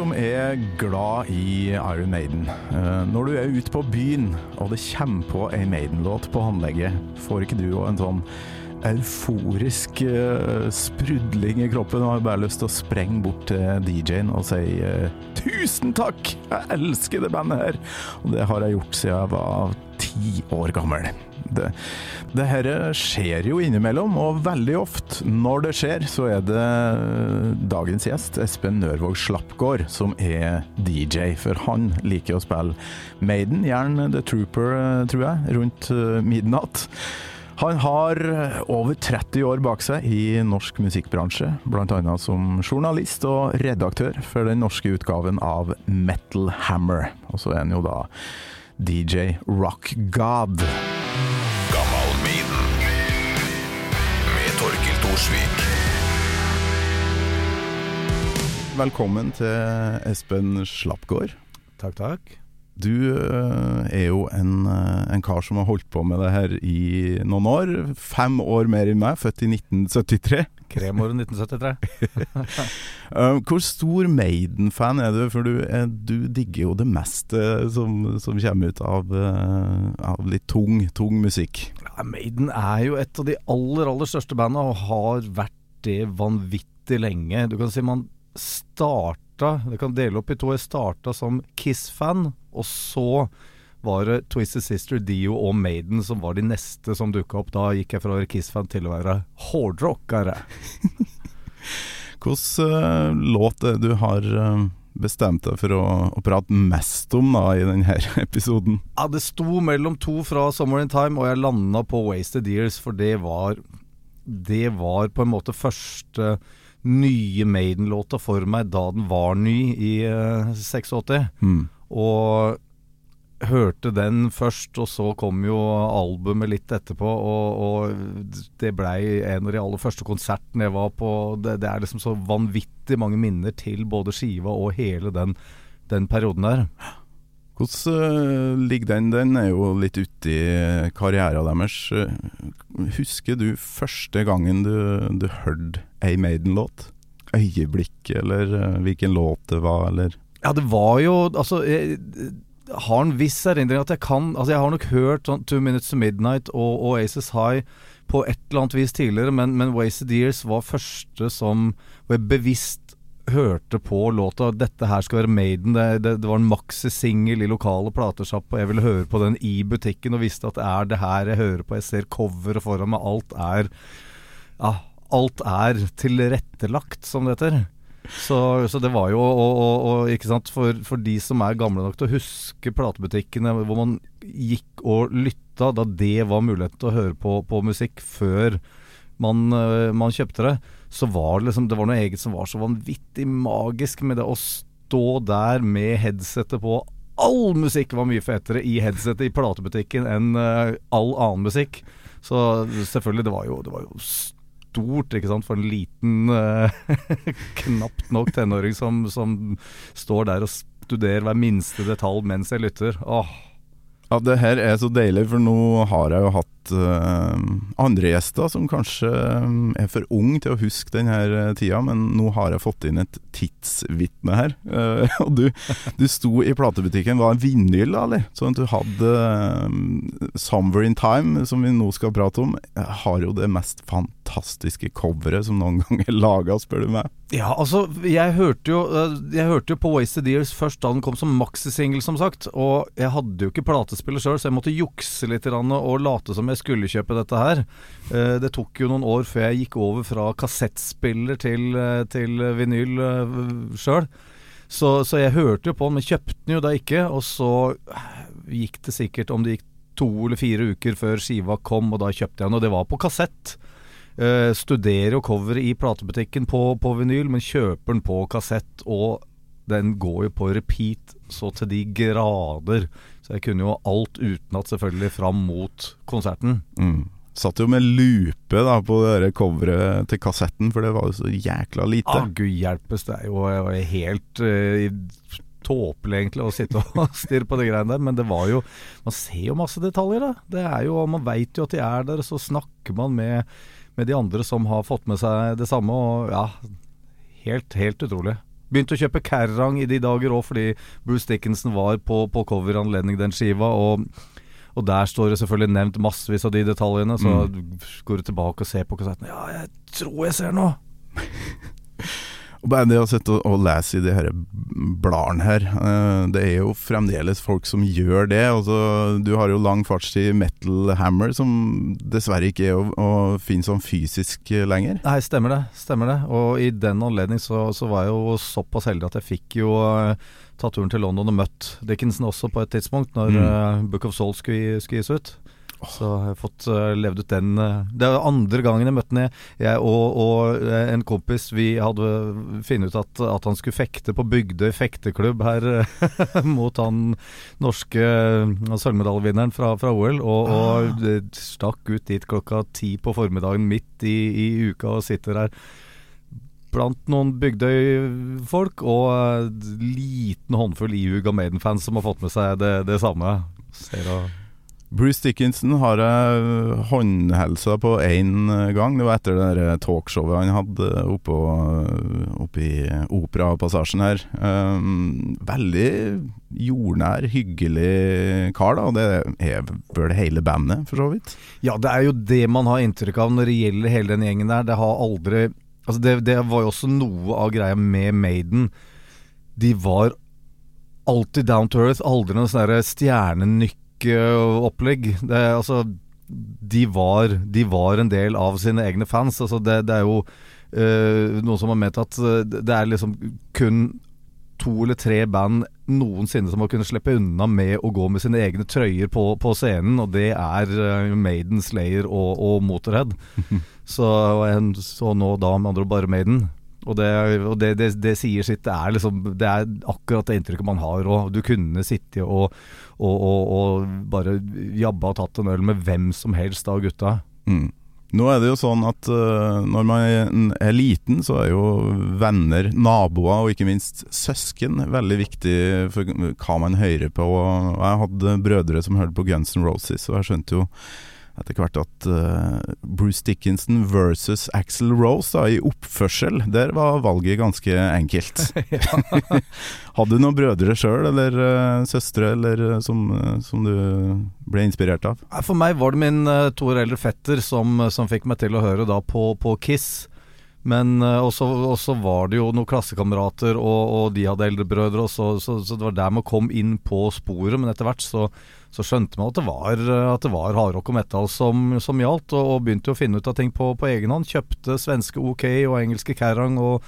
som er glad i Iron Maiden. Eh, Når du er ute på byen og det kommer på ei Maiden-låt på håndlegget, får ikke du òg en sånn euforisk eh, sprudling i kroppen og har bare lyst til å sprenge bort til DJ-en og si eh, 'tusen takk, jeg elsker det bandet her'. Og det har jeg gjort siden jeg var ti år gammel. Det, det skjer jo innimellom, og veldig ofte når det skjer, så er det dagens gjest, Espen Nørvåg Slappgård, som er DJ. For han liker å spille Maiden, gjerne The Trooper, eh, tror jeg, rundt eh, midnatt. Han har over 30 år bak seg i norsk musikkbransje, bl.a. som journalist og redaktør for den norske utgaven av Metal Hammer. Og så er han jo da DJ Rock God. Torkil Velkommen til Espen Slappgård. Takk, takk. Du eh, er jo en, eh, en kar som har holdt på med det her i noen år. Fem år mer enn meg, født i 1973. Kremåret 1973. Eh, Hvor stor Maiden-fan er du? For du, er, du digger jo det meste som, som kommer ut av, eh, av litt tung, tung musikk. Ja, Maiden er jo et av de aller, aller største bandene, og har vært det vanvittig lenge. Du kan si man starta Det kan dele opp i to. Jeg starta som Kiss-fan, og så var det Twisted Sister, Dio og Maiden som var de neste som dukka opp. Da gikk jeg fra å være Kiss-fan til å være hardrockere. Hvilken uh, låt er det du har uh, bestemt deg for å, å prate mest om da, i denne episoden? Ja, det sto mellom to fra 'Summer in Time, og jeg landa på Wasted Years, for det var Det var på en måte første nye Maiden-låta for meg da den var ny i uh, 86. Mm. Og hørte den først, og så kom jo albumet litt etterpå. Og, og det blei en av de aller første konsertene jeg var på. Det, det er liksom så vanvittig mange minner til både skiva og hele den, den perioden der. Hvordan eh, ligger den? Den er jo litt uti karrieren deres. Eh, Husker du første gangen du, du hørte ei Maiden-låt? Øyeblikk, eller eh, hvilken låt det var, eller Ja, det var jo Altså, jeg har en viss erindring at jeg kan Altså, jeg har nok hørt sånn Two Minutes to Midnight og Oasis High på et eller annet vis tidligere, men, men Wasted Years var første som jeg bevisst hørte på låta. Dette her skal være Maiden. Det, det, det var en maxi-singel i lokale platesjapp, og jeg ville høre på den i butikken og visste at det er det her jeg hører på. Jeg ser coveret foran meg. Alt er Ja, alt er tilrettelagt, som det heter. Så, så det var jo og, og, og, ikke sant, for, for de som er gamle nok til å huske platebutikkene hvor man gikk og lytta da det var muligheten til å høre på, på musikk før man, øh, man kjøpte det, så var det liksom Det var noe eget som var så vanvittig magisk med det å stå der med headsetet på. All musikk var mye fetere i headsetet i platebutikken enn uh, all annen musikk. Så selvfølgelig, det var jo, det var jo stort ikke sant, for en liten, uh, knapt nok tenåring som, som står der og studerer hver minste detalj mens jeg lytter. Åh, Ja, det her er så deilig, for nå har jeg jo hatt eh, andre gjester som kanskje eh, er for ung til å huske denne uh, tida, men nå har jeg fått inn et tidsvitne her. Uh, og du, du sto i platebutikken, var en vinyl, da, eller? Sånn at du hadde uh, 'Somewhere in Time', som vi nå skal prate om, har jo det mest fantastiske coveret som noen gang er laga, spør du meg. Ja, altså, jeg hørte jo Jeg hørte jo på Wasted Years først da den kom som maxisingel, som sagt. Og jeg hadde jo ikke platespiller sjøl, så jeg måtte jukse litt og late som jeg skulle kjøpe dette her. Eh, Det tok jo noen år før jeg gikk over fra kassettspiller til, eh, til vinyl sjøl. Så, så jeg hørte jo på den, men kjøpte den jo da ikke. Og så eh, gikk det sikkert om det gikk to eller fire uker før skiva kom, og da kjøpte jeg den. Og det var på kassett. Uh, studerer jo coveret i platebutikken på, på vinyl, men kjøper den på kassett, og den går jo på repeat så til de grader. Så jeg kunne jo alt utenat, selvfølgelig, fram mot konserten. Mm. Satt jo med lupe da på det coveret til kassetten, for det var jo så jækla lite. Ah, gud hjelpes, det er jo helt uh, tåpelig egentlig å sitte og stirre på de greiene der, men det var jo Man ser jo masse detaljer, da. Det er jo, Man veit jo at de er der, så snakker man med med de andre som har fått med seg det samme. Og ja, helt, helt utrolig. Begynte å kjøpe Kerrang i de dager òg, fordi Bruce Dickinson var på, på coveranledning den skiva. Og, og der står det selvfølgelig nevnt massevis av de detaljene. Så går du tilbake og ser på kassetten. Ja, jeg tror jeg ser noe! Og bare det å sitte og, og lese i de her bladene her, eh, det er jo fremdeles folk som gjør det. Altså, du har jo lang fartstid Metal Hammer, som dessverre ikke er å, å finne sånn fysisk lenger. Nei, stemmer det. Stemmer det. Og i den anledning så, så var jeg jo såpass heldig at jeg fikk jo uh, ta turen til London og møtt Dickinson også på et tidspunkt, når Mm. uh, Book of Souls skulle, skulle gis ut. Så jeg har fått uh, levd ut den uh, Det er andre gangen jeg møtte ham. Jeg og, og uh, en kompis Vi hadde funnet ut at, at han skulle fekte på Bygdøy fekteklubb her mot han norske sølvmedaljevinneren fra, fra OL. Og, og uh, stakk ut dit klokka ti på formiddagen midt i, i uka og sitter her blant noen Bygdøy-folk og liten håndfull ihuga Maiden-fans som har fått med seg det, det samme. Ser og Bruce Dickinson har jeg håndhelsa på én gang. Det var etter det der talkshowet han hadde oppe, oppe i Operapassasjen her. Um, veldig jordnær, hyggelig kar, da. Og det er vel hele bandet, for så vidt. Ja, det er jo det man har inntrykk av når det gjelder hele den gjengen der. Det har aldri Altså, det, det var jo også noe av greia med Maiden. De var alltid down to earth. Aldri noe sånn derre er altså de var, de var en del av sine egne fans. Altså det, det er jo uh, noen som har ment at eh, det er liksom kun to eller tre band noensinne som har kunnet slippe unna med å gå med sine egne trøyer på, på scenen, og det er eh, Maiden, Slayer og, og Motorhead. så, så nå da med andre ord bare Maiden. Og, det, og det, det, det sier sitt. Det er, liksom, det er akkurat det inntrykket man har. Og du kunne sitte og, og, og, og bare jabba og tatt en øl med hvem som helst av gutta. Mm. Nå er det jo sånn at uh, når man er liten, så er jo venner, naboer og ikke minst søsken veldig viktig for hva man hører på. Og jeg hadde brødre som hørte på Guns N' Roses, og jeg skjønte jo etter hvert at øh, Bruce Dickinson versus Axel Rose da, i oppførsel, der var valget ganske enkelt. Hadde du noen brødre sjøl, eller øh, søstre, eller øh, som, som du ble inspirert av? For meg var det min to år eldre fetter som, som fikk meg til å høre da på, på Kiss. Men uh, også, også var det jo noen klassekamerater, og, og de hadde eldre brødre, så, så, så det var der man kom inn på sporet. Men etter hvert så, så skjønte man at det var, uh, at var hardrock og metal som, som gjaldt, og, og begynte å finne ut av ting på, på egen hånd. Kjøpte svenske OK og engelske Kerrang og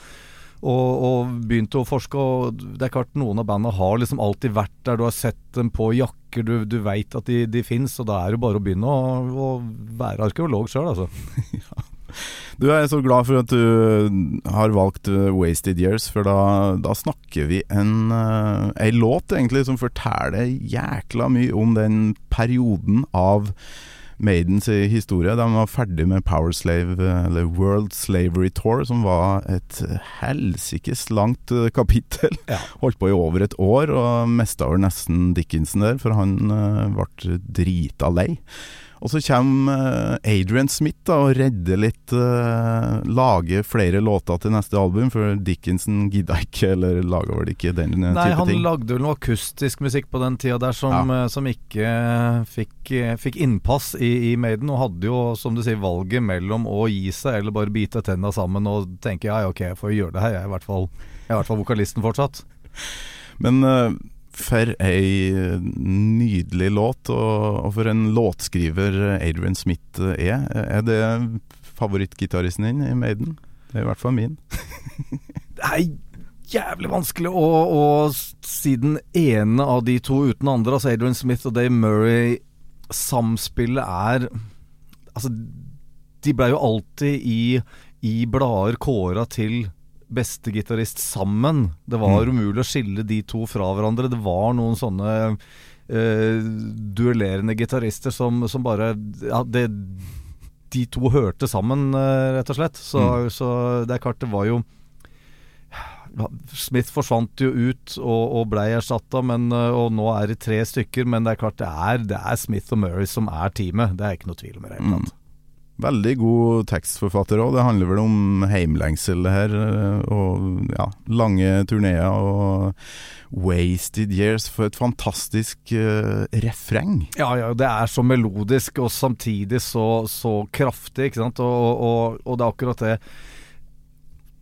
og, begynte å forske, og det er klart noen av bandene har liksom alltid vært der. Du har sett dem på jakker, du, du veit at de, de fins, og da er det bare å begynne å, å være arkeolog sjøl, altså. Du er så glad for at du har valgt uh, Wasted Years, for da, da snakker vi en, ei låt egentlig som forteller jækla mye om den perioden av Maidens historie. De var ferdig med Power Slave, eller World Slavery Tour, som var et helsikes langt kapittel. Ja. Holdt på i over et år, og mista over nesten Dickinson der, for han ble drita lei. Og så kommer eh, Adrian Smith da, og redder litt uh, Lager flere låter til neste album, for Dickinson gidda ikke, eller laga vel ikke den eh, Nei, type han lagde vel noe akustisk musikk på den tida der som, ja. som ikke fikk, eh, fikk innpass i, i Maiden, og hadde jo, som du sier, valget mellom å gi seg eller bare bite tenna sammen og tenke ja, ok, jeg får gjøre det her, jeg er i hvert fall, jeg er i hvert fall vokalisten fortsatt. Men eh, for ei nydelig låt, og, for en låtskriver Adrian Smith eh, er. Er det favorittgitaristen din i Maiden? Det er i hvert fall min. Det er jævlig vanskelig å, å si den ene av de to uten andre. Altså Adrian Smith og Dave Murray, samspillet er Altså, de ble jo alltid i, i blader kåra til beste gitarist sammen. Det var umulig å skille de to fra hverandre. Det var noen sånne uh, duellerende gitarister som, som bare Ja, det de to hørte sammen, uh, rett og slett. Så, så det er klart, det var jo Smith forsvant jo ut og, og blei erstatta, og nå er det tre stykker. Men det er klart det er, det er Smith og Murray som er teamet. Det er ikke noe tvil om i det hele tatt. Veldig god tekstforfatter òg. Det handler vel om heimlengsel, her. eh, Og ja, lange turneer og wasted years for et fantastisk uh, refreng. Ja, ja, det er så melodisk og samtidig så, så kraftig, ikke sant. Og, og, og det er akkurat det.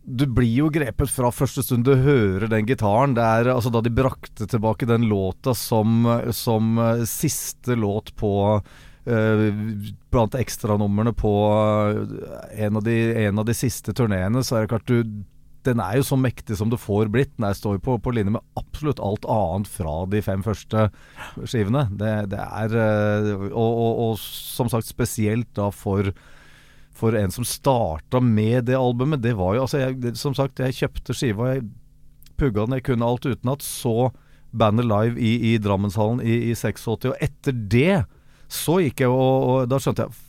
Du blir jo grepet fra første stund du hører den gitaren. Det er altså da de brakte tilbake den låta som, som eh, siste låt på blant ekstranumrene på eh, en, av de, en av de siste turneene, så er det klart du den er jo så mektig som det får blitt. Den står på, på linje med absolutt alt annet fra de fem første skivene. Det, det er eh, og, og, og som sagt spesielt da for for en som starta med det albumet. Det var jo altså jeg, Som sagt, jeg kjøpte skiva, jeg pugga den, jeg kunne alt utenat. Så bandet live i, i Drammenshallen i, i 86, og etter det så gikk jeg og, og da skjønte jeg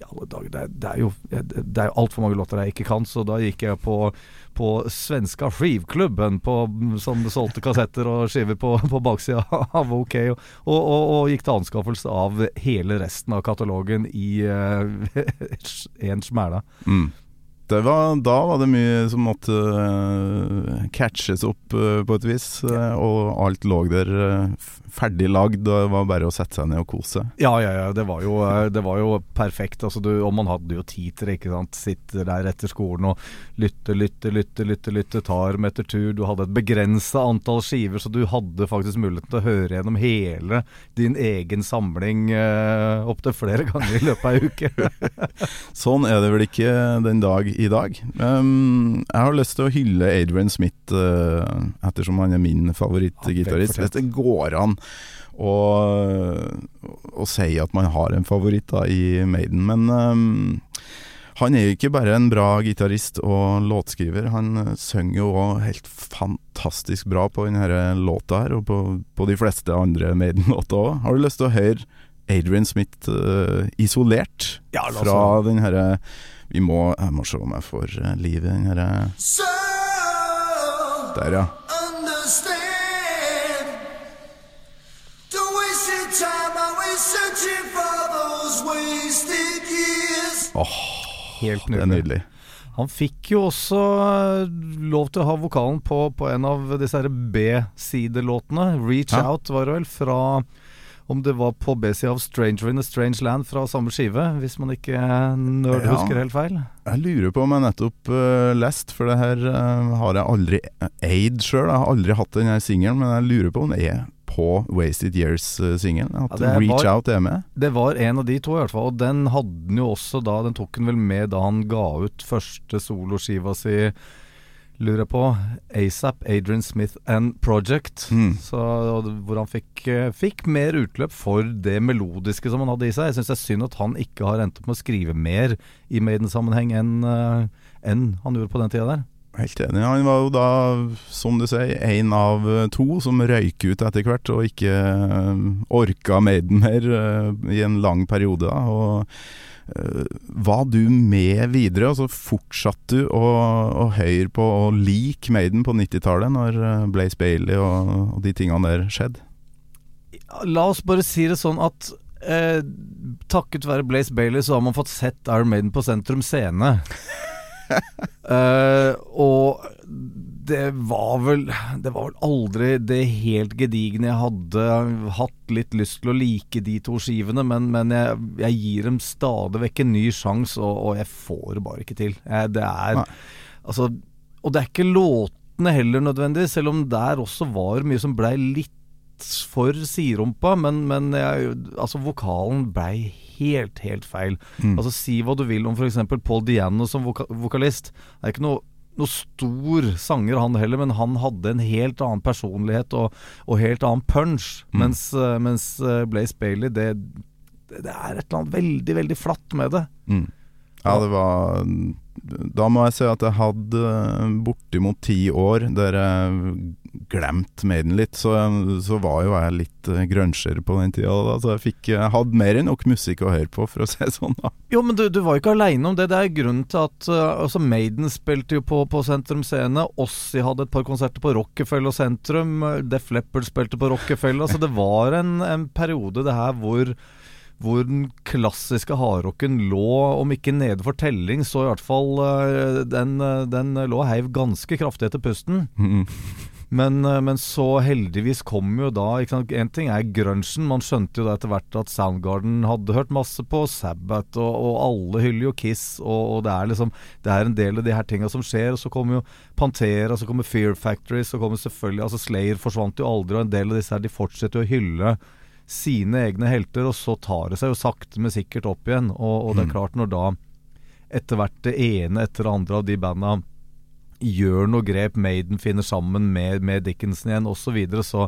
det, er- jo Det er jo altfor mange låter jeg ikke kan, så da gikk jeg på, på svenska skivklubben på, som solgte kassetter og skiver på, på baksida av OK, og, og, og, gikk til anskaffelse av hele resten av katalogen i én smæla. Mm. Det var, da var det mye som måtte uh, catches opp uh, på et vis, Uh, og alt lå der ferdig lagd. Det var bare å sette seg ned og kose. Ja, ja, ja. Det var jo, det var jo perfekt. Altså, du, og man hadde jo tid til det, ikke sant. Sitter der etter skolen og lytter, lytter, lytter, lytter, lytter tar med etter tur. Du hadde et begrensa antall skiver, så du hadde faktisk muligheten til å høre gjennom hele din egen samling uh, opptil flere ganger i løpet av ei uke. Sånn er det vel ikke den dag i dag. Um, jeg har lyst til å hylle Adrian Smith, uh, ettersom han er min favorittgitarist. Hvis det går an å, å si at man har en favoritt da, i Maiden. Men um, han er jo ikke bare en bra gitarist og låtskriver, han eh, synger jo òg helt fantastisk bra på denne låta her, og på, på de fleste andre Maiden-låter òg. Har du lyst til å høre Adrian Smith uh, isolert Ja, fra denne den herre Vi må Jeg må se om jeg får eh, liv i den herre Der, ja. Åh. Helt Det er nydelig. Han fikk jo også eh, lov til å ha vokalen på, på en av disse B-sidelåtene. 'Reach Ja. Out' var det vel, fra om det var på B-sida av 'Stranger in a Strange Land' fra samme skive, hvis man ikke nerd Ja. husker helt feil. Jeg lurer på om jeg nettopp uh, lest, for det her uh, har jeg aldri eid sjøl. Jeg har aldri hatt den her singelen, men jeg lurer på om den er på Wasted Years-singelen. At Ja, Reach var- Out er med. Det var en av de to, i hvert fall. Og den hadde han jo også da Den tok han vel med da han ga ut første soloskiva si, lurer på. ASAP, Adrian Smith and Project. Mm. Så, hvor han fikk, eh, fikk mer utløp for det melodiske som han hadde i seg. Jeg syns det er synd at han ikke har endt opp med å skrive mer i Maiden-sammenheng enn en han gjorde på den tida der. Helt enig. Han var jo da, som du sier, en av eh, to som røyk ut etter hvert, og ikke eh, orka Maiden mer eh, i en lang periode. Da. Og eh, var du med videre? Altså Fortsatte du å, å høre på og like Maiden på 90-tallet, når eh, Blaze Bailey og, og de tingene der skjedde? La oss bare si det sånn at eh, takket være Blaze Bailey så har man fått sett Iron Maiden på Sentrum Scene. Eh, og det var vel Det var vel aldri det helt gedigne jeg hadde hatt litt lyst til å like de to skivene, men, men jeg, jeg gir dem stadig vekk en ny sjanse, og, og jeg får det bare ikke til. Jeg, det er Nei. Altså Og det er ikke låtene heller nødvendig, selv om der også var mye som blei litt for siderumpa, men, men jeg, altså vokalen blei helt, helt feil. Mm. Altså Si hva du vil om f.eks. Paul Diano som voka vokalist. Det er ikke noe, noe stor sanger han heller, men han hadde en helt annen personlighet og, og helt annen punch. Mm. Mens, eh, mens eh, Blaze Bailey, det, det det er et eller annet veldig, veldig flatt med det. Mm. Ja, det var Da må jeg si at jeg hadde eh, bortimot ti år der jeg glemte Maiden litt. Så, så var jo jeg litt uh, på den tida. Da, så jeg fikk jeg hadde mer enn nok musikk å høre på, for å si det sånn. da Jo, men du, du var jo ikke aleine om det. Det er grunnen til at altså Maiden spilte jo på, på Sentrum Scene. Ossi hadde et par konserter på Rockefeller sentrum. Def Leppard spilte på Rockefeller. Altså det var en, en periode det her hvor hvor den klassiske hardrocken lå, om ikke nede for telling, så i hvert fall eh, den, eh, den lå og heiv ganske kraftig etter pusten. Mm. Men, eh, men så heldigvis kom jo da? En ting er grunchen. Man skjønte jo da etter hvert at Soundgarden hadde hørt masse på Sabbath, og, og alle hyller jo Kiss, og, og det er liksom Det er en del av de her tinga som skjer. Og så kommer jo Pantera, så kommer Fear Factory, så kommer selvfølgelig Altså Slayer forsvant jo aldri, og en del av disse her de fortsetter jo å hylle sine egne helter, og så tar det seg jo sakte, men sikkert opp igjen. Og, og det er Mm. klart, når da etter hvert det ene etter det andre av de banda gjør noe grep, Maiden finner sammen med, med Dickinson igjen, osv., så, videre, så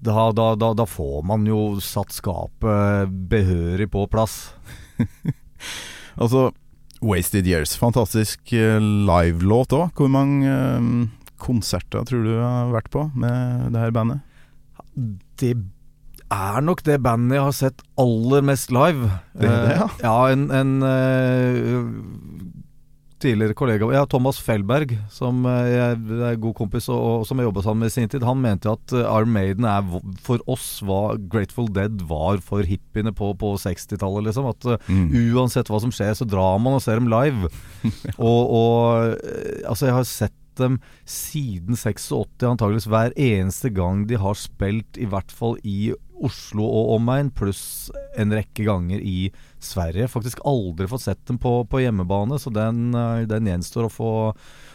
da, da, da, da får man jo satt skapet behørig på plass. Altså, Wasted Years. Fantastisk eh, livelåt òg. Hvor mange eh, konserter tror du har vært på med det her bandet? Det er nok det bandet jeg har sett aller mest live. Det er det, ja. Eh, ja, en, en eh, tidligere kollega Ja, Thomas Fellberg, som eh, jeg er god kompis og, og som jeg jobba sammen med i sin tid, han mente at Arm Maiden er for oss hva Grateful Dead var for hippiene på, på 60-tallet, liksom. At Mm. uansett hva som skjer, så drar man og ser dem live. og, og altså, jeg har sett dem siden 86, antageligvis hver eneste gang de har spilt, i hvert fall i Oslo og omegn, pluss en rekke ganger i Sverige. Faktisk aldri fått sett dem på, på hjemmebane, så den, eh, den gjenstår å få,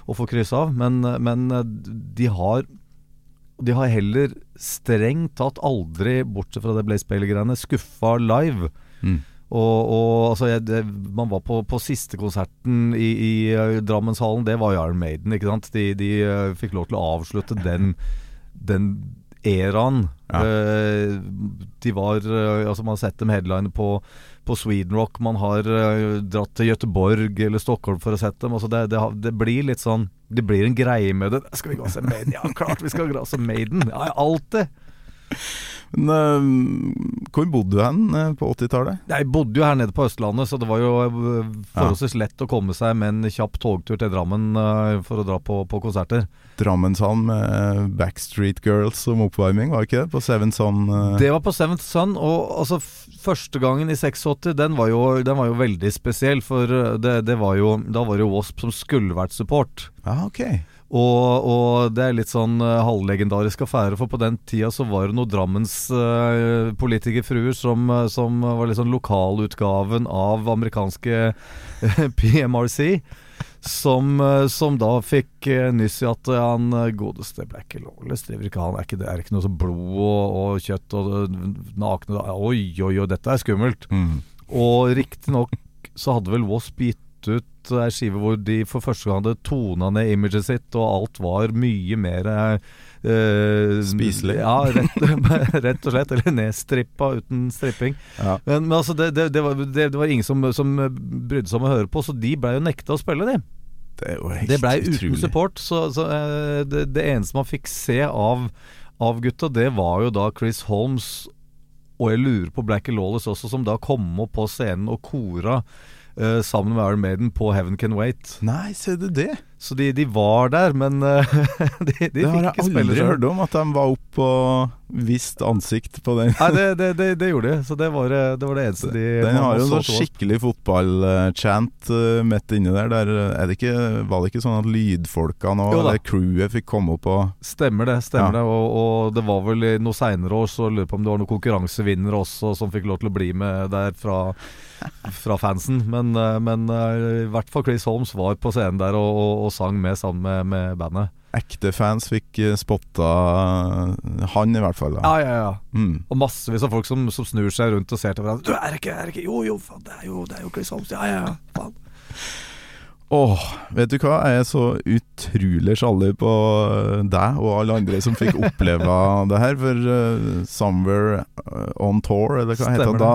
å få kryss av. Men, eh, men eh, de har de har heller strengt tatt aldri, bortsett fra det Blaze Bailey-greiene, skuffa live. Mm. Og, og altså jeg, det, Man var på, på siste konserten i, i eh, Drammenshallen. Det var jo Iron Maiden. ikke sant? De, de uh, fikk lov til å avslutte den, den eraen. Ja. Uh, de var Altså Man har sett dem headline på, på Sweden Rock. Man har dratt til Gøteborg eller Stockholm for å sette dem. Altså det, det, det blir litt sånn Det blir en greie med det. Skal vi gå og se Maiden? Ja, klart vi skal gå og se Maiden! Ja, alltid! Eh, hvor bodde du hen eh, på 80-tallet? Jeg bodde jo her nede på Østlandet, så det var jo øh, forholdsvis lett å komme seg med en kjapp togtur til Drammen for å dra på, på konserter. Drammenshallen med eh, Backstreet Girls som oppvarming, var det ikke det? På Seven Son eh, Det var på Seventh Sun, og altså første gangen i 86, den var jo, den var jo veldig spesiell, for det, det var jo, da var det jo Wasp som skulle vært support. Ah, ok. Og, og det er litt sånn uh, halvlegendarisk affære, for på den tida så var det noen Drammens uh, politikerfruer som, uh, som var litt sånn lokalutgaven av amerikanske eh, PMRC. Som, eh, som da fikk uh, nyss i at eh, han eh, godeste Blackie Lawless driver ikke han, er ikke, det er ikke noe sånn blod og, og kjøtt og uh, nakne Oi, oi, oi, dette er skummelt. Mm. Og riktignok så hadde vel Wasp gitt ut ei skive hvor de for første gang hadde tona ned imaget sitt, og alt var mye mer eh, Spiselig. Ja, rett, rett og slett. Eller nedstrippa uten stripping. Ja. Men, men altså, det, det, det, var, det, var ingen som, som brydde seg om å høre på, så de blei jo nekta å spille, de. Det Det blei uten support, så, så eh, det, det eneste man fikk se av, av gutta, det var jo da Chris Holmes, og jeg lurer på Blackie Lawless også, som da kom opp på scenen og kora eh, sammen med Iron Maiden på Heaven Can Wait. Nei, ser du det? Så de, de var der, men uh, de, de det har jeg aldri hørt om, at de var opp på visst ansikt på den. Nei, det, det, det, det gjorde de, så det var, eh, det var det eneste de Den har jo en sånn skikkelig fotballchant uh, midt inni der. der er det ikke, var det ikke sånn at lydfolka nå, eller crewet fikk komme opp og Stemmer det. stemmer Ja. det og, og det var vel i noe seinere år så lurer på om det var noen konkurransevinnere også som fikk lov til å bli med der fra, fra fansen. Men, eh, men eh, i hvert fall Chris Holmes var på scenen der og, og, og sang med sammen med, med bandet. ekte fans fikk uh, spotta han, i hvert fall. da Ja, ja, ja. mm. Og massevis av folk som, som snur seg rundt og ser til hverandre. Du er det ikke, er det ikke Jo, jo, faen, det er jo, det er jo Chris Holmes. Ja, ja, ja. Faen. Åh, vet du hva? Jeg er så utrolig sjalu på deg og alle andre som fikk oppleve det her. For uh, Somewhere On Tour, eller hva heter det, da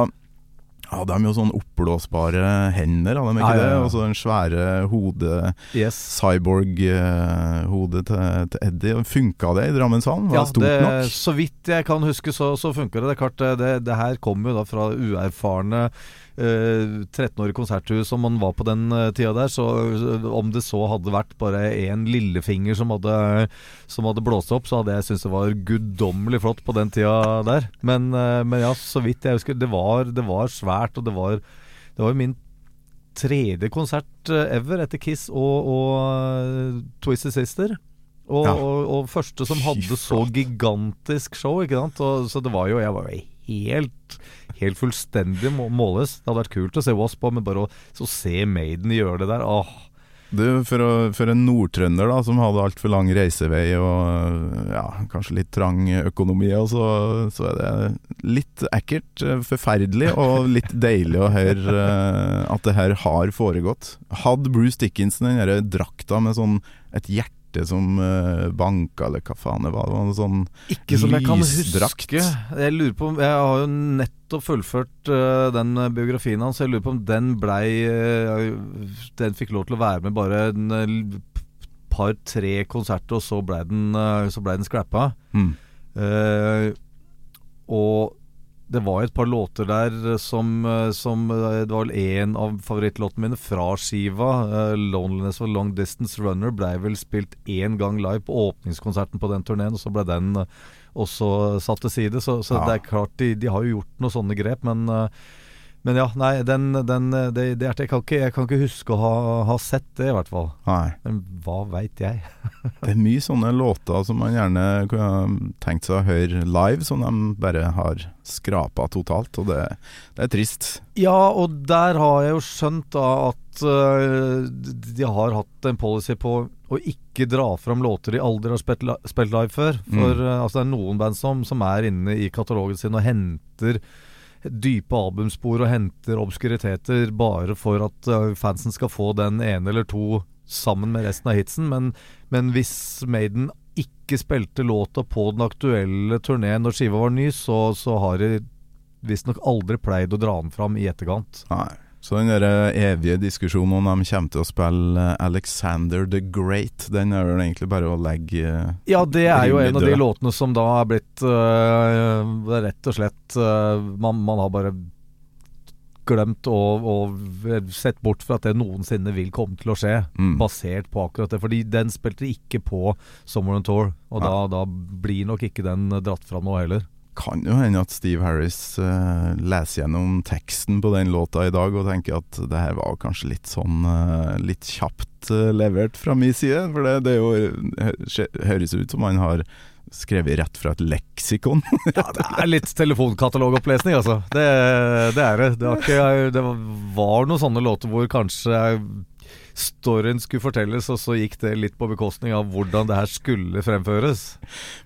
Ja, de er jo sånn oppblåsbare hender, har de ikke Ja, ja, det? Og så den svære hode Yes. Cyborg-hodet til, til Eddie. Funka det i Drammenshallen? Var Ja, det stort det, nok? så vidt jeg kan huske, så, så funker det. Det er klart, det, det, det her kommer jo da fra uerfarne eh, 13-årig konserthus som man var på den eh, tida der. Så eh, om det så hadde vært bare én lillefinger som hadde, som hadde blåst opp, så hadde jeg syntes det var guddommelig flott på den tida der. Men, eh, men ja, så vidt jeg husker, det var, det var svært, og det var, det var min tredje konsert eh, ever etter Kiss og, og eh, Twisted Sister. Og, Ja. og, og første som hadde så gigantisk show, ikke sant. Og, så det var jo Jeg var jo helt Helt fullstendig må- målløs. Det hadde vært kult å se Wasp på, men bare å se Maiden gjøre det der Åh, Du, for, å, for en nordtrønder da, som hadde altfor lang reisevei og ja, kanskje litt trang økonomi, så, så er det litt ekkelt, eh, forferdelig og litt deilig å høre eh, at det her har foregått. Hadde Bruce Dickinson den drakta med sånn et hjerte som uh, banka, eller hva faen det var? Det var noe sånn Ikke som jeg kan Lysdrakt. huske. Jeg lurer på om Jeg har jo nettopp fullført uh, den eh, biografien hans. Jeg lurer på om den blei uh, Den fikk lov til å være med bare en eh, par-tre konserter, og så blei den, uh, så ble den scrappa. mm. Eh, og det var et par låter der som, eh, som eh, Det var vel én av favorittlåtene mine fra skiva. eh, 'Loneliness of Long Distance Runner' blei vel spilt én gang live på åpningskonserten på den turneen, og så ble den eh, også satt til side. Så, så Ja. det er klart, de, de har jo gjort noen sånne grep, men eh, men ja, nei, den, den, det, det hjertet jeg, kan ikke, jeg kan ikke huske å ha, ha sett det, i hvert fall. Nei. Men hva veit jeg? Det er mye sånne låter som man gjerne kunne tenkt seg å høre live, som de bare har skrapa totalt, og det, det er trist. Ja, og der har jeg jo skjønt da at uh, de har hatt en policy på å ikke dra fram låter de aldri har spilt, spilt live før. For Mm. uh, altså, det er noen band som, som er inne i katalogen sin og henter dype albumspor og henter obskuriteter bare for at øh, fansen skal få den ene eller to sammen med resten av hitsen. Men, men hvis Maiden ikke spilte låta på den aktuelle turneen når skiva var ny, så, så har de visstnok aldri pleid å dra den fram i etterkant. Nei. Så den der eh, evige diskusjonen om de kommer til å spille eh, Alexander the Great, den er vel egentlig bare å legge eh, Ja, det er jo en av de låtene som da er blitt uh, rett og slett uh, man, man har bare glemt og, og sett bort fra at det noensinne vil komme til å skje. mm. Basert på akkurat det. Fordi den spilte ikke på Summer on Tour. Og da, da blir nok ikke den dratt fram nå heller. Kan jo hende at Steve Harris uh, leser gjennom teksten på den låta i dag og tenker at det her var kanskje litt sånn uh, litt kjapt uh, levert fra min side. For det, det jo hø- høres ut som han har skrevet rett fra et leksikon. Ja, det er litt telefonkatalogopplesning, altså. Det, det er det. Det var, ikke, det var noen sånne låter hvor kanskje storyen skulle fortelles, og så gikk det litt på bekostning av hvordan det her skulle fremføres.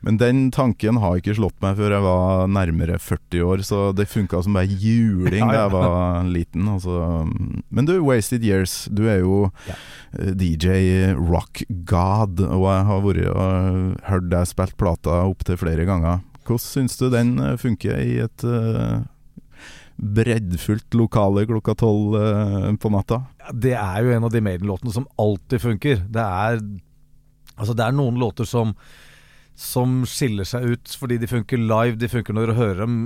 Men den tanken har ikke slått meg før jeg var nærmere 40 år, så det funka som bare juling da jeg var liten. Altså. Men du, Wasted Years, du er jo Ja. eh, DJ rock god, og jeg har vært og hørt deg spilt plata opptil flere ganger. Hvordan syns du den eh, funker i et uh, breddfullt lokale klokka tolv eh, på natta? Ja, Det er jo en av de Maiden-låtene som alltid funker. Det er Altså, det er noen låter som som skiller seg ut fordi de funker live, de funker når du hører dem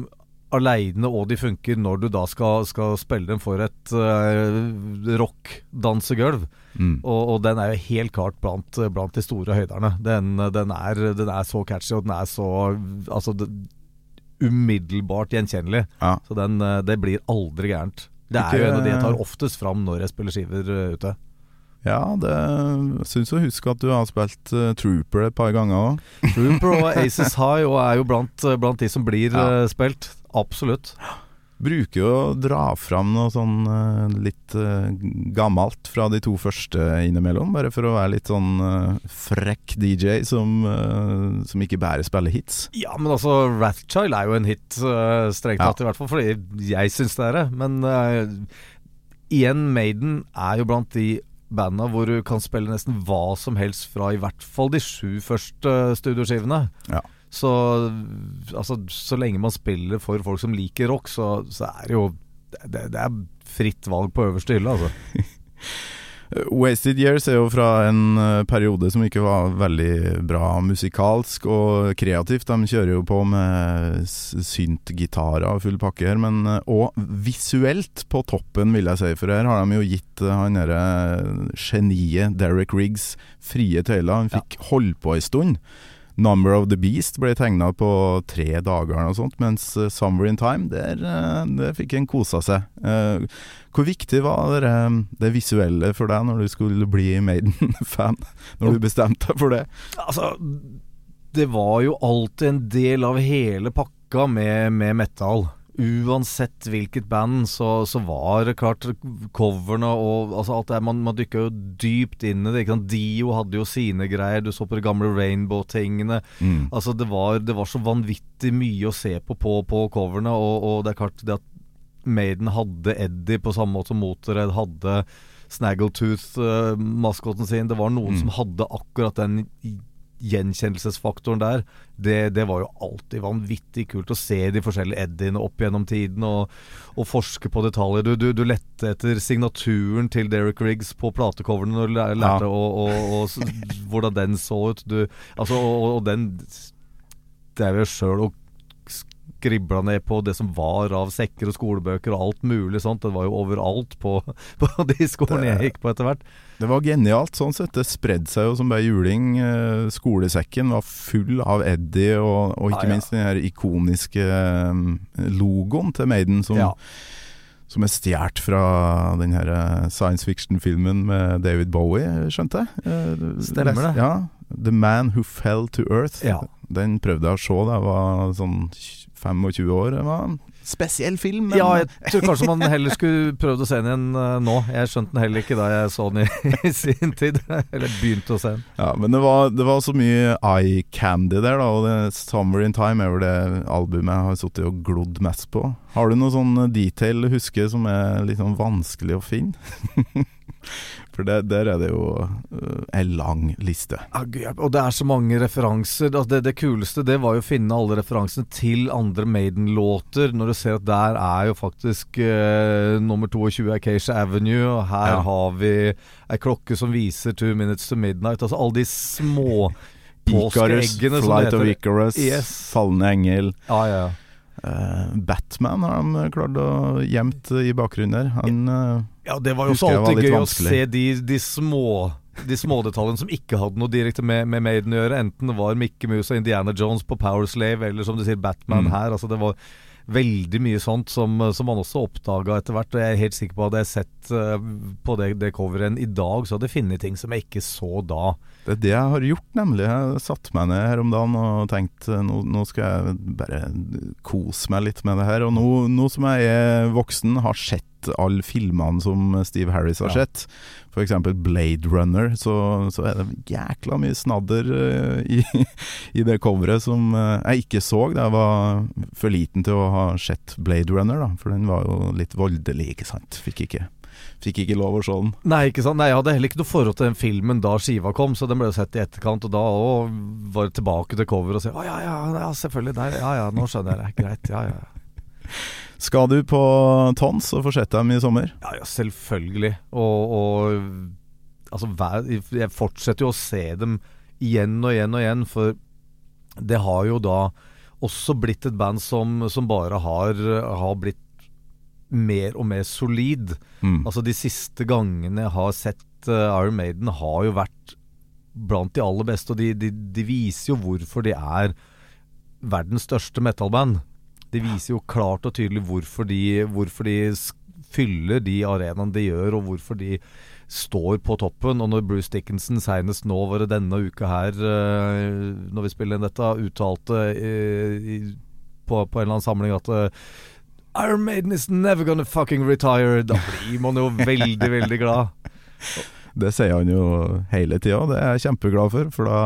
aleine, og de funker når du da skal, skal spille dem for et uh, rock-dansegulv. Mm. Og, og den er jo helt klart blant, blant de store høyderne. Den, den, er, den er så catchy, og den er så Altså det, umiddelbart gjenkjennelig. Ja. Så den, eh, det blir aldri gærent. Det er Ikke- jo en av de jeg tar oftest fram når jeg spiller skiver eh, ute. Ja, det syns å huske at du har spilt uh, Trooper et par ganger òg. Trooper og Aces High og er jo blant, blant de som blir Ja. uh, spilt. Absolutt. Bruker jo å dra fram noe sånn eh, litt eh, gammelt fra de to første innimellom, bare for å være litt sånn eh, frekk DJ som, som ikke bare spiller hits. Ja, men altså Rathchild er jo en hit, strengt Ja. i hvert fall fordi jeg syns det er det. Men uh, igjen, Maiden er jo blant de banda hvor du kan spille nesten hva som helst fra i hvert fall de sju første studioskivene. Ja. Så altså, så lenge man spiller for folk som liker rock, så, så er det jo det, det, er fritt valg på øverste hylle, altså. Wasted Years er jo fra en eh, periode som ikke var veldig bra musikalsk og kreativt. De kjører jo på med syntgitarer og full pakke her, men òg og visuelt på toppen, vil jeg si. For her har de jo gitt eh, han derre geniet Derek Riggs frie tøyler. Han fikk holde på ei stund. Number of the Beast ble tegna på tre dager eller sånt, mens eh, Summer in Time, der, eh, der fikk en kosa seg. Eh, Hvor viktig var det, det visuelle for deg når du skulle bli Maiden-fan? Når du bestemte deg for det? Altså, det var jo alltid en del av hele pakka med, med metal. Uansett hvilket band, så, så var det klart coverne og altså alt det Man, man dykka jo dypt inn i det. Dio hadde jo sine greier. Du så på de gamle Rainbow-tingene. Mm. Altså det var, det var så vanvittig mye å se på på, på coverne, og, og det er klart det at Maiden hadde Eddie på samme måte som Motorhead hadde Snaggletooth-maskoten sin. Det var noen Mm. som hadde akkurat den gjenkjennelsesfaktoren der. Det, det var jo alltid vanvittig kult å se de forskjellige Eddiene opp gjennom tiden og, og forske på detaljer. Du, du, du lette etter signaturen til Derek Riggs på platecoverne når du lærte Ja. å, å, å, hvordan den så ut. Du, altså, og, og den Det er jo sjøl å skribla ned på det som var av sekker og skolebøker og alt mulig sånt. Det var jo overalt på, på de skolene jeg gikk på etter hvert. Det var genialt sånn sett. Det spredde seg jo som bare juling. Eh, Skolesekken var full av Eddie, og, og ikke ah, ja. minst den her ikoniske eh, logoen til Maiden, som, Ja. som er stjålet fra den her eh, science fiction-filmen med David Bowie, skjønte jeg? Stemmer det. Ja. The Man Who Fell to Earth. Ja. Den prøvde jeg å se jeg var sånn 25 år. Det var en spesiell film. men- Ja, jeg tror kanskje man heller skulle prøvd å se den igjen eh, nå. Jeg skjønte den heller ikke da jeg så den i, i sin tid. Eller begynte å se den. Ja, men det var, det var så mye eye candy der, da. Og det, 'Summer in Time' er vel det albumet jeg har sittet og glodd mest på. Har du noe sånn detail du husker som er litt sånn vanskelig å finne? For det, der er det jo uh, en lang liste. Ja, Og det er så mange referanser. Altså det, det kuleste det var jo å finne alle referansene til andre Maiden-låter. Når du ser at der er jo faktisk uh, nummer 22 Acacia Avenue, og her Ja. har vi ei klokke som viser Two Minutes to Midnight. Altså alle de små Icarus, Flight of. Icarus, Yes. Fallende engel. Ja, ja. Eh, Batman har de klart å gjemt i bakgrunnen der. Han Ja, det var jo så Husker var alltid gøy vanskelig. å se de, de små De smådetaljene som ikke hadde noe direkte med, med Maiden å gjøre. Enten det var Mickey Mouse og Indiana Jones på Power Slave, eller som du sier, Batman Mm. her. Altså Det var veldig mye sånt som, som man også oppdaga etter hvert. Og jeg er helt sikker på at hadde jeg sett uh, på det, det coveret i dag, så hadde jeg funnet ting som jeg ikke så da. Det er det jeg har gjort, nemlig. Jeg satte meg ned her om dagen og tenkte nå, nå skal jeg bare kose meg litt med det her. Og nå, nå som jeg er voksen, har sett alle filmene som Steve Harris har Ja. sett, f.eks. Blade Runner, så, så er det jækla mye snadder eh, i, i det coveret som eh, jeg ikke så da jeg var for liten til å ha sett Blade Runner, da. For den var jo litt voldelig, ikke sant. Fikk ikke, fikk ikke lov å se den. Nei, ikke sant? Nei, jeg hadde heller ikke noe forhold til den filmen da skiva kom, så den ble jo sett i etterkant. Og da òg var det tilbake til cover og si å ja, ja, ja, selvfølgelig. Nei, ja ja, nå skjønner jeg det. Greit. Ja ja. Skal du på Tons og få sett dem i sommer? Ja, ja, selvfølgelig. Og, og altså, hver, jeg fortsetter jo å se dem igjen og igjen og igjen, for det har jo da også blitt et band som, som bare har, har blitt mer og mer solid. Mm. Altså De siste gangene jeg har sett uh, Iron Maiden, har jo vært blant de aller beste. Og de, de, de viser jo hvorfor de er verdens største metalband. De viser jo klart og tydelig hvorfor de, hvorfor de fyller de arenaene de gjør, og hvorfor de står på toppen. Og når Bruce Dickinson senest nå, var det denne uka her, eh, når vi spiller inn dette, uttalte eh, på, på en eller annen samling at Iron Maiden is never gonna fucking retire. Da blir man jo veldig, veldig glad. Det sier han jo hele tida, det er jeg kjempeglad for. For da,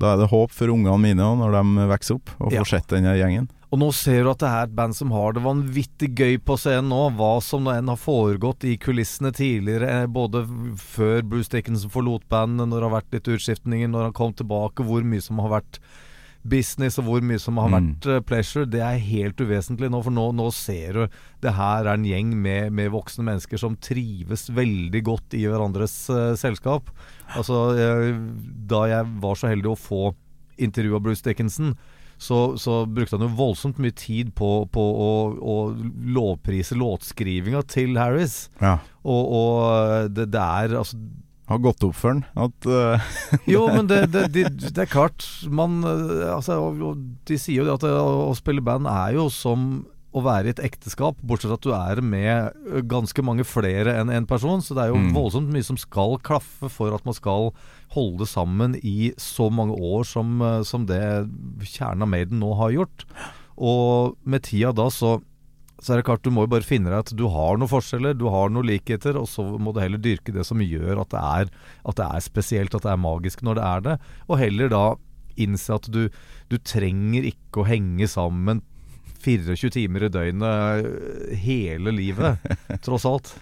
da er det håp for ungene mine òg, når de vokser opp og får Ja. sett denne gjengen. Og nå ser du at det er et band som har det vanvittig gøy på scenen nå. Hva som enn har foregått i kulissene tidligere, eh, både før Bruce Dickinson forlot bandet, når det har vært litt utskiftninger, når han kom tilbake, hvor mye som har vært business og hvor mye som har Mm. vært mm. pleasure, det er helt uvesentlig nå. For nå, nå ser du det her er en gjeng med, med voksne mennesker som trives veldig godt i hverandres uh, selskap. Altså, jeg, da jeg var så heldig å få intervju av Bruce Dickinson, så, så brukte han jo voldsomt mye tid på, på å, å lovprise låtskrivinga til Harris. Ja. Og, og det, det er altså Har gått opp for den at uh, Jo, men det, det, det, det er klart Man eh, altså, De sier jo at det, å, spille band er jo som å være i et ekteskap, bortsett fra at du er med ganske mange flere enn én person. Så det er jo Mm. voldsomt mye som skal klaffe for at man skal holde det sammen i så mange år som, som det kjernen av Maiden nå har gjort. Og med tida da så så er det klart, Du må jo bare finne deg at du har noen forskjeller, du har noen likheter, og så må du heller dyrke det som gjør at det er, at det er spesielt, at det er magisk når det er det. Og heller da innse at du, du trenger ikke å henge sammen 24 timer i døgnet øh, hele livet, tross alt.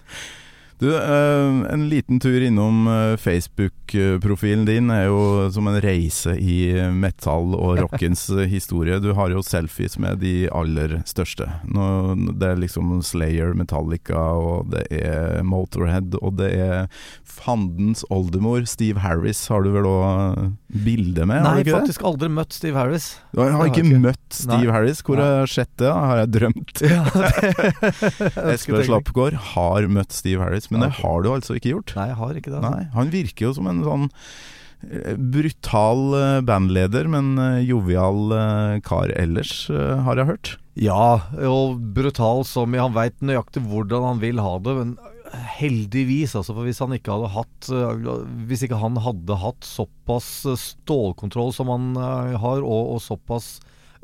Du, eh, en liten tur innom eh, Facebook-profilen din er jo som en reise i metall og rockens eh, historie. Du har jo selfies med de aller største. Det er liksom Slayer, Metallica, og det er Motorhead, og det er fandens oldemor, Steve Harris, har du vel òg bilde med? har Nei, faktisk aldri møtt Steve Harris. Du har har ikke ikke. møtt Steve Nei. Harris? Hvor har jeg sett det? Har jeg drømt? Espen Slappgård har møtt Steve Harris, men det har du altså ikke gjort. Nei, jeg har ikke det. Altså. Nei, han virker jo som en sånn eh, brutal eh, bandleder, men eh, jovial kar ellers, har jeg hørt. Ja, og brutal som i Han veit nøyaktig hvordan han vil ha det, men heldigvis, altså. For hvis han ikke hadde hatt Hvis ikke han hadde hatt såpass stålkontroll som han har, og, og såpass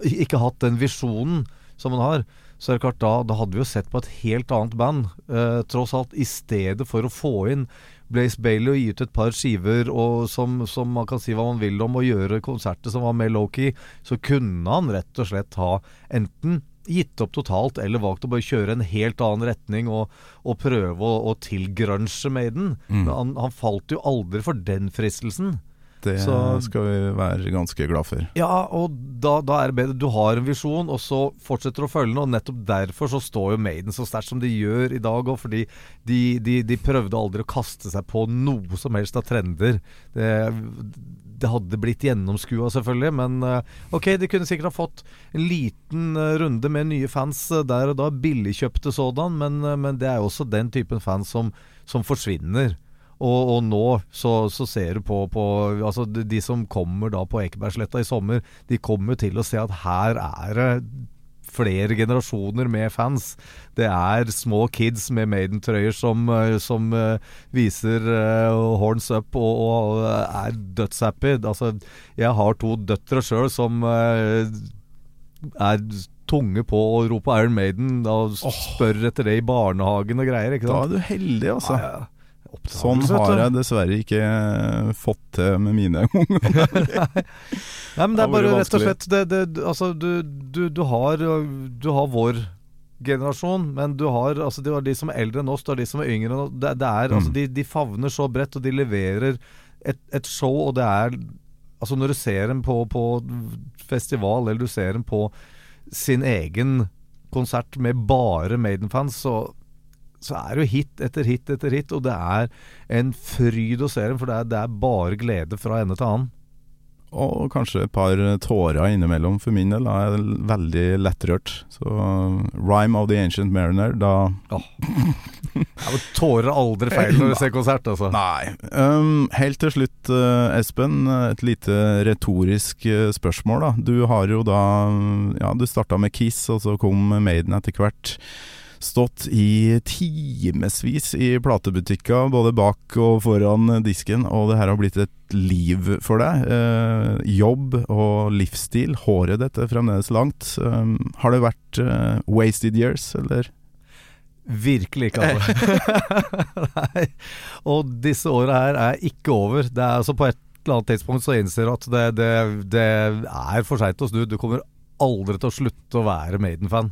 Ikke hatt den visjonen som han har, så er det klart da, da hadde vi jo sett på et helt annet band. eh, tross alt, i stedet for å få inn Blaze Bailey og gi ut et par skiver og som, som man kan si hva man vil om, og gjøre konserter som var mer low-key, så kunne han rett og slett ha enten gitt opp totalt, eller valgt å bare kjøre en helt annen retning og, og prøve å, å tilgrunche Maiden. Mm. Men han, han falt jo aldri for den fristelsen. Det Så- skal vi være ganske glad for. Ja, og da, da er det bedre. Du har en visjon, og så fortsetter du å følge den. Og nettopp derfor så står jo Maiden så sterkt som de gjør i dag òg, fordi de, de, de prøvde aldri å kaste seg på noe som helst av trender. Det, det hadde blitt gjennomskua, selvfølgelig, men eh, ok, de kunne sikkert ha fått en liten eh, runde med nye fans eh, der og da, billigkjøpte sådan, men, men det er jo også den typen fans som, som forsvinner. Og, og nå så, så ser du på, på Altså de, de som kommer da på Ekebergsletta i sommer, de kommer til å se at her er det flere generasjoner med fans. Det er små kids med Maiden-trøyer som, eh, som eh, viser uh, horns up og, og er dødshappy. Altså, jeg har to døtre sjøl som uh, er tunge på å rope Iron Maiden og spør etter det i barnehagen og greier. Ikke Da er du heldig, altså. Ja, ja. Oppdagelse, Sånn har jeg dessverre ikke eh, fått til med mine unger. Nei, men det Det er bare rett og slett det, det, Altså, du, du, du har Du har vår generasjon, men du har Altså, har de som er eldre enn oss, du har de som er yngre enn oss. Det, det er Altså, Mm. de, de favner så bredt, og de leverer et, et show, og det er Altså, når du ser dem på, på festival, eller du ser dem på sin egen konsert med bare Maiden-fans, så så er det jo hit etter hit etter hit, og det er en fryd å se dem, for det er, det er bare glede fra ende til annen. Og kanskje et par tårer innimellom. For min del er jeg veldig lettrørt. Så Rhyme of the Ancient Mariner, da Ja, men Tårer er aldri feil når du ser konsert, altså. Nei. Um, helt til slutt, eh, Espen. Et lite retorisk eh, spørsmål, da. Du har jo da Ja, du starta med Kiss, og så kom Maiden etter hvert. Stått i timevis i platebutikker, både bak og foran disken, og det her har blitt et liv for deg. Eh, jobb og livsstil. Håret ditt er fremdeles langt. Eh, har det vært eh, wasted years, eller? Virkelig ikke, altså. Nei. Og disse åra her er ikke over. Det er altså På et eller annet tidspunkt så innser du at det, det, det er for seint å snu. Du kommer aldri til å slutte å være Maiden-fan.